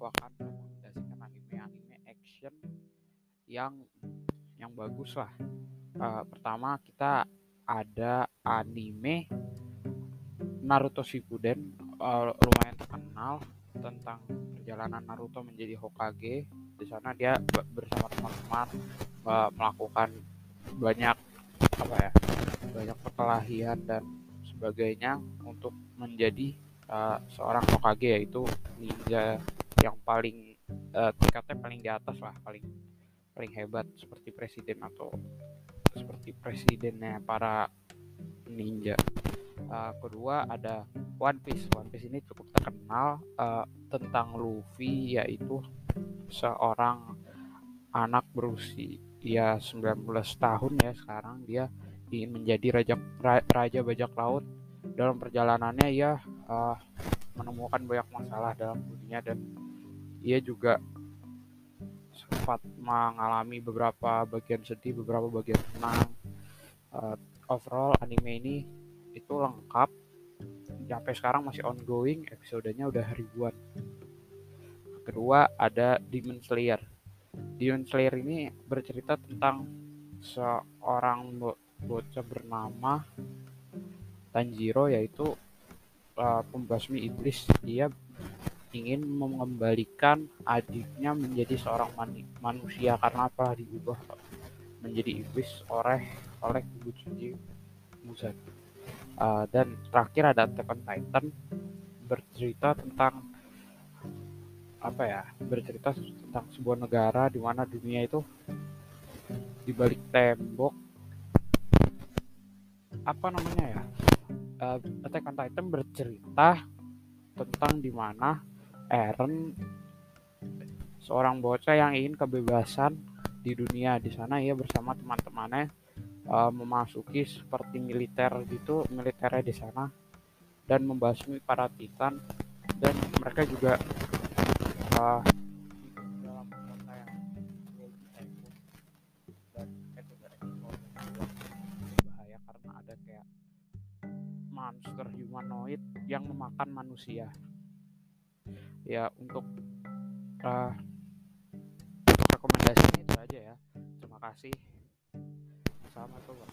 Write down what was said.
aku akan merekomendasikan anime-anime action yang yang bagus lah. Uh, pertama kita ada anime Naruto Shippuden uh, lumayan terkenal tentang perjalanan Naruto menjadi Hokage. Di sana dia bersama teman-teman uh, melakukan banyak apa ya banyak perkelahian dan sebagainya untuk menjadi uh, seorang Hokage yaitu ninja yang paling uh, tingkatnya paling di atas lah paling paling hebat seperti presiden atau seperti presidennya para ninja. Uh, kedua ada One Piece. One Piece ini cukup terkenal uh, tentang Luffy yaitu seorang anak berusia 19 tahun ya. Sekarang dia ingin menjadi raja raja bajak laut dalam perjalanannya ia uh, menemukan banyak masalah dalam dunia dan ia juga sempat mengalami beberapa bagian sedih beberapa bagian senang. Uh, overall anime ini itu lengkap. Sampai sekarang masih ongoing episodenya udah ribuan. Kedua ada Demon Slayer. Demon Slayer ini bercerita tentang seorang bo bocah bernama Tanjiro yaitu uh, pembasmi iblis dia ingin mengembalikan adiknya menjadi seorang man manusia karena apa? Diubah menjadi iblis oleh oleh ibu suci Muzan uh, dan terakhir ada Attack on Titan. Bercerita tentang apa ya? Bercerita tentang sebuah negara di mana dunia itu di balik tembok. Apa namanya ya uh, Attack on Titan bercerita tentang di mana Eren seorang bocah yang ingin kebebasan di dunia. Di sana ia bersama teman-temannya uh, memasuki seperti militer gitu militernya di sana dan membasmi para titan. Dan mereka juga uh, monster humanoid yang memakan manusia. Ya untuk uh, rekomendasi itu aja ya. Terima kasih. Warahmatullahi wabarakatuh